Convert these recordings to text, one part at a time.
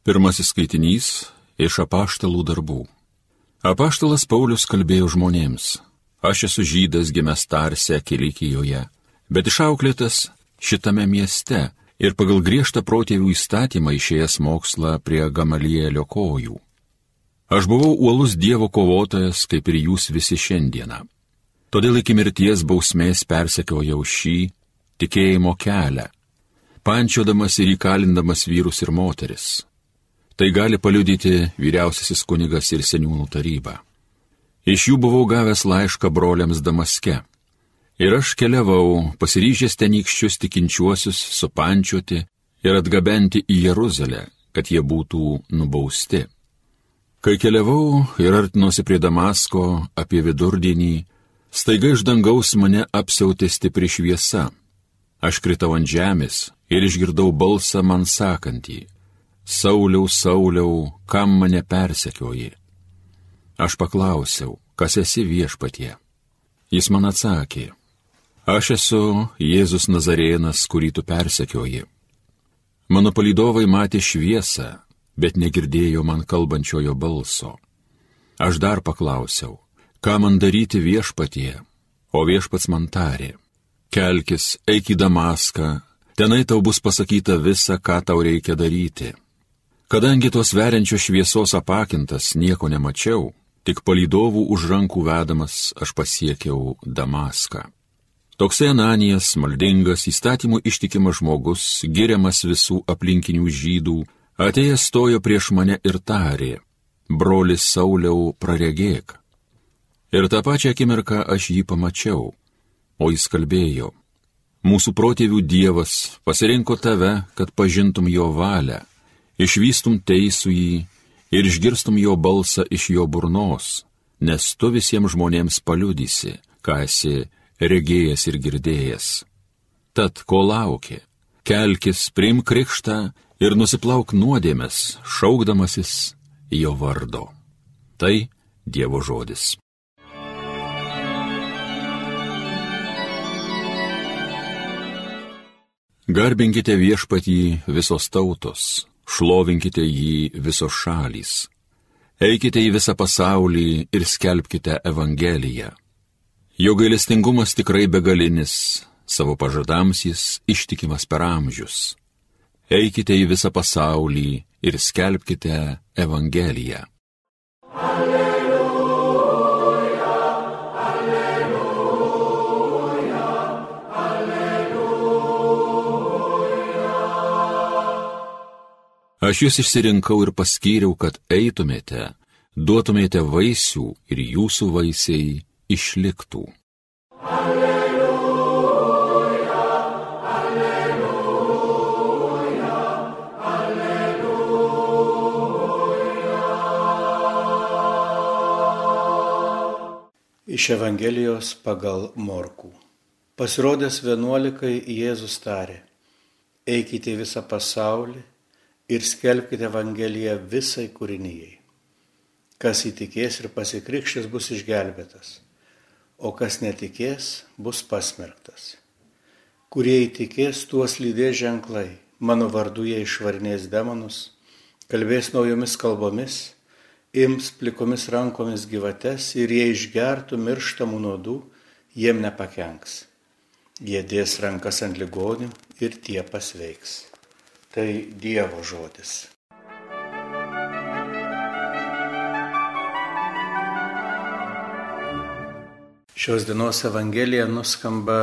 Pirmasis skaitinys iš apaštalų darbų. Apaštalas Paulius kalbėjo žmonėms. Aš esu žydas gimęs Tarse, Kilikijoje, bet išauklėtas šitame mieste ir pagal griežtą protėvių įstatymą išėjęs mokslą prie Gamalielio kojų. Aš buvau uolus Dievo kovotojas, kaip ir jūs visi šiandieną. Todėl iki mirties bausmės persekiojau šį tikėjimo kelią, pančiodamas ir įkalindamas vyrus ir moteris. Tai gali paliudyti vyriausiasis kunigas ir seniūnų taryba. Iš jų buvau gavęs laišką broliams Damaske. Ir aš keliavau, pasiryžęs tenykščius tikinčiuosius supančioti ir atgabenti į Jeruzalę, kad jie būtų nubausti. Kai keliavau ir artinosi prie Damasko apie vidurdienį, staiga iš dangaus mane apsiautė stipri šviesa Aš kritau ant žemės ir išgirdau balsą man sakantį, Sauliau, Sauliau, kam mane persekioji? Aš paklausiau, kas esi viešpatie. Jis man atsakė, aš esu Jėzus Nazarėnas, kurį tu persekioji. Mano palydovai matė šviesą, bet negirdėjo man kalbančiojo balso. Aš dar paklausiau, ką man daryti viešpatie, o viešpats man tarė, kelkis, eik į Damaską, tenai tau bus pasakyta visa, ką tau reikia daryti. Kadangi tos veriančios šviesos apakintas nieko nemačiau, tik palydovų už rankų vedamas aš pasiekiau Damaską. Toksai Ananijas, maldingas, įstatymų ištikimas žmogus, giriamas visų aplinkinių žydų, atėjęs stojo prieš mane ir tarė, brolis Sauliau, praregėk. Ir tą pačią akimirką aš jį pamačiau o jis kalbėjo, mūsų protėvių Dievas pasirinko tave, kad pažintum jo valią, išvystum teisų jį ir išgirstum jo balsą iš jo burnos, nes tu visiems žmonėms paliudysi, ką esi regėjęs ir girdėjęs. Tad ko lauki? Kelkis, priim krikštą ir nusiplauk nuodėmės, šaukdamasis jo vardo. Tai Dievo žodis. Garbinkite viešpatį visos tautos, šlovinkite jį visos šalys. Eikite į visą pasaulį ir skelbkite Evangeliją. Jo gailestingumas tikrai begalinis, savo pažadams jis ištikimas per amžius. Eikite į visą pasaulį ir skelbkite Evangeliją. Alleluja. Aš jūs išsirinkau ir paskyriau, kad eitumėte, duotumėte vaisių ir jūsų vaisiai išliktų. Alleluja, alleluja, alleluja. Iš Evangelijos pagal Morkų. Pasirodęs vienuolikai Jėzus tarė, eikite visą pasaulį ir skelbkite Evangeliją visai kūrinyjei. Kas įtikės ir pasikrikščys bus išgelbėtas, o kas netikės bus pasmerktas. Kurie įtikės, tuos lydės ženklai, mano vardu jie išvarnės demonus, kalbės naujomis kalbomis, ims plikomis rankomis gyvates ir jie išgertų mirštamų nuodų, jiem nepakenks. Jie dės rankas ant ligonių ir tie pasveiks tai Dievo žodis. Šios dienos Evangelija nuskamba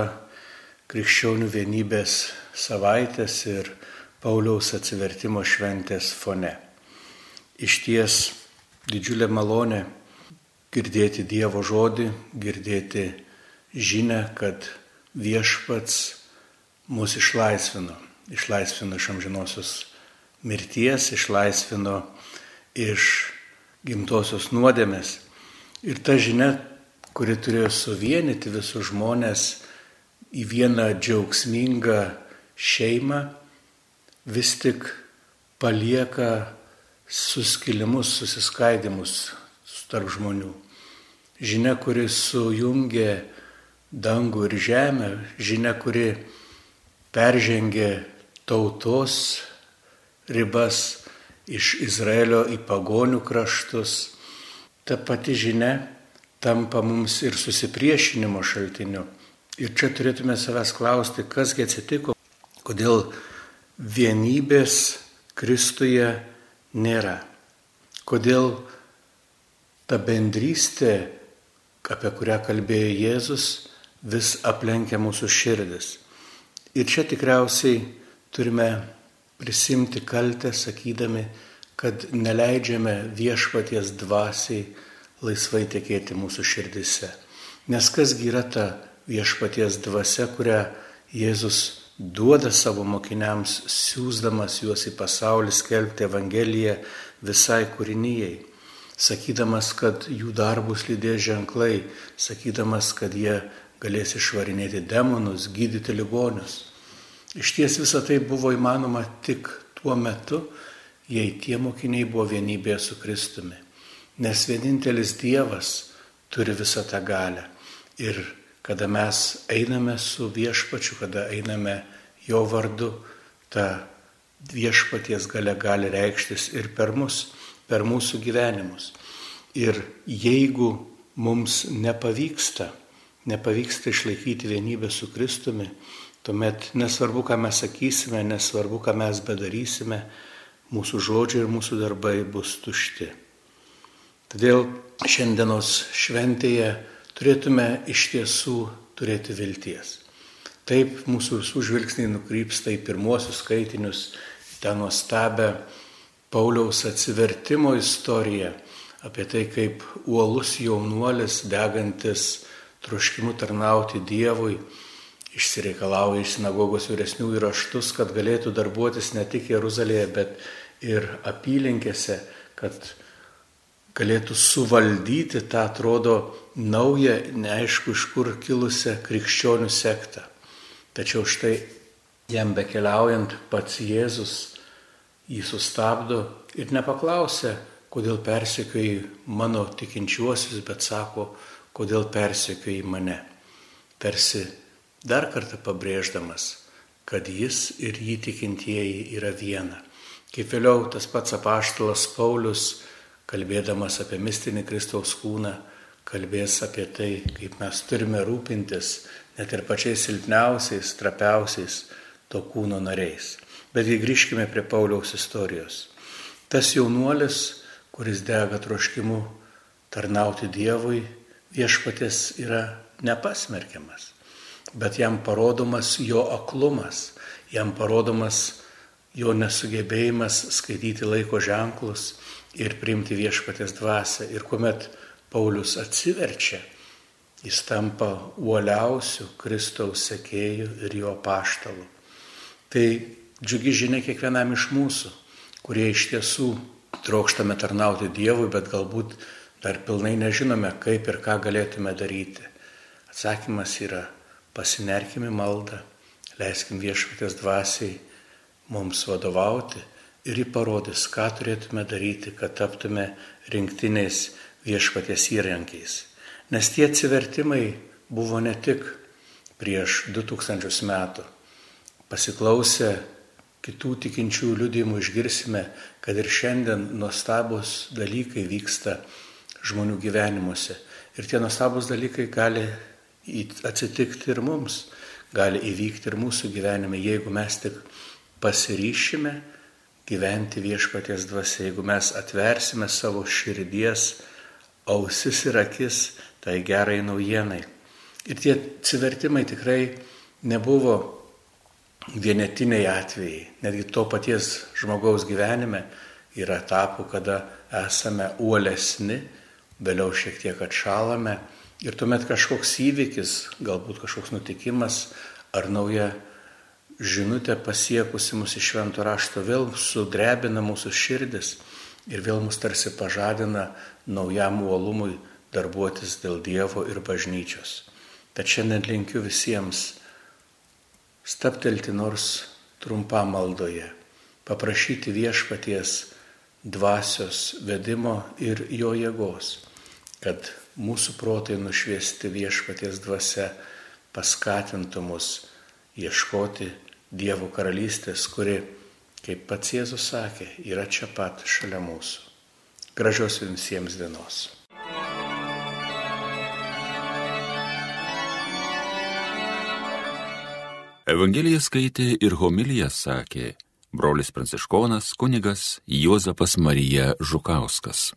krikščionių vienybės savaitės ir Pauliaus atsivertimo šventės fone. Iš ties didžiulė malonė girdėti Dievo žodį, girdėti žinę, kad viešpats mus išlaisvino išlaisvino iš amžinosios mirties, išlaisvino iš gimtosios nuodėmės. Ir ta žinia, kuri turėjo suvienyti visus žmonės į vieną džiaugsmingą šeimą, vis tik palieka suskilimus, susiskaidimus tarp žmonių. Žinia, kuri sujungė dangų ir žemę, žinia, kuri peržengė tautos ribas iš Izraelio į pagonių kraštus. Ta pati žinia tampa mums ir susipriešinimo šaltiniu. Ir čia turėtume savęs klausti, kasgi atsitiko, kodėl vienybės Kristuje nėra. Kodėl ta bendrystė, apie kurią kalbėjo Jėzus, vis aplenkia mūsų širdis. Ir čia tikriausiai turime prisimti kaltę, sakydami, kad neleidžiame viešpaties dvasiai laisvai tekėti mūsų širdise. Nes kasgi yra ta viešpaties dvasia, kurią Jėzus duoda savo mokiniams, siūsdamas juos į pasaulį skelbti Evangeliją visai kūrinyjei, sakydamas, kad jų darbus lydės ženklai, sakydamas, kad jie galės išvarinėti demonus, gydyti ligonius. Iš ties visą tai buvo įmanoma tik tuo metu, jei tie mokiniai buvo vienybėje su Kristumi. Nes vienintelis Dievas turi visą tą galę. Ir kada mes einame su viešpačiu, kada einame jo vardu, ta viešpaties gale gali reikštis ir per mus, per mūsų gyvenimus. Ir jeigu mums nepavyksta, nepavyksta išlaikyti vienybę su Kristumi, tuomet nesvarbu, ką mes sakysime, nesvarbu, ką mes bedarysime, mūsų žodžiai ir mūsų darbai bus tušti. Todėl šiandienos šventėje turėtume iš tiesų turėti vilties. Taip mūsų visų žvilgsniai nukrypsta į pirmuosius skaitinius, tą nuostabę Pauliaus atsivertimo istoriją apie tai, kaip uolus jaunuolis degantis troškimu tarnauti Dievui, išsireikalauja iš sinagogos vyresnių įraštus, kad galėtų darbuotis ne tik Jeruzalėje, bet ir apylinkėse, kad galėtų suvaldyti tą, atrodo, naują, neaišku iš kur kilusią krikščionių sektą. Tačiau štai jam bekeliaujant pats Jėzus jį sustabdo ir nepaklausia, kodėl persekioji mano tikinčiuosius, bet sako, kodėl persekioji mane. Tarsi dar kartą pabrėždamas, kad jis ir jį tikintieji yra viena. Kaip vėliau tas pats apaštalas Paulius, kalbėdamas apie mistinį Kristaus kūną, kalbės apie tai, kaip mes turime rūpintis net ir pačiais silpniausiais, trapiausiais to kūno nariais. Betgi grįžkime prie Pauliaus istorijos. Tas jaunuolis, kuris dega troškimu tarnauti Dievui, viešpatės yra nepasmerkiamas, bet jam parodomas jo aklumas, jam parodomas jo nesugebėjimas skaityti laiko ženklus ir priimti viešpatės dvasę. Ir kuomet Paulius atsiverčia, jis tampa uoliausių Kristaus sekėjų ir jo paštalų. Tai džiugi žinia kiekvienam iš mūsų, kurie iš tiesų trokštame tarnauti Dievui, bet galbūt dar pilnai nežinome, kaip ir ką galėtume daryti. Atsakymas yra pasinerkime maldą, leiskim viešpatės dvasiai mums vadovauti ir jį parodys, ką turėtume daryti, kad taptume rinktiniais viešpatės įrankiais. Nes tie atsivertimai buvo ne tik prieš 2000 metų. Pasiklausę kitų tikinčių liudymų išgirsime, kad ir šiandien nuostabus dalykai vyksta žmonių gyvenimuose. Ir tie nuostabus dalykai gali atsitikti ir mums, gali įvykti ir mūsų gyvenime, jeigu mes tik pasiryšime gyventi viešpaties dvasia, jeigu mes atversime savo širdies ausis ir akis tai gerai naujienai. Ir tie atsivertimai tikrai nebuvo vienetiniai atvejai, netgi to paties žmogaus gyvenime yra etapų, kada esame uolesni, vėliau šiek tiek atšalame ir tuomet kažkoks įvykis, galbūt kažkoks nutikimas ar nauja žinutė pasiekusi mus iš švento rašto vėl sudrebina mūsų širdis ir vėl mus tarsi pažadina naujam uolumui darbuotis dėl Dievo ir bažnyčios. Tad šiandien linkiu visiems staptelti nors trumpam maldoje, paprašyti viešpaties dvasios vedimo ir jo jėgos kad mūsų protai nušviesti viešpaties dvasia paskatintų mus ieškoti Dievo karalystės, kuri, kaip pats Jėzus sakė, yra čia pat šalia mūsų. Gražios visiems dienos. Evangeliją skaitė ir homiliją sakė brolis pranciškonas kunigas Juozapas Marija Žukauskas.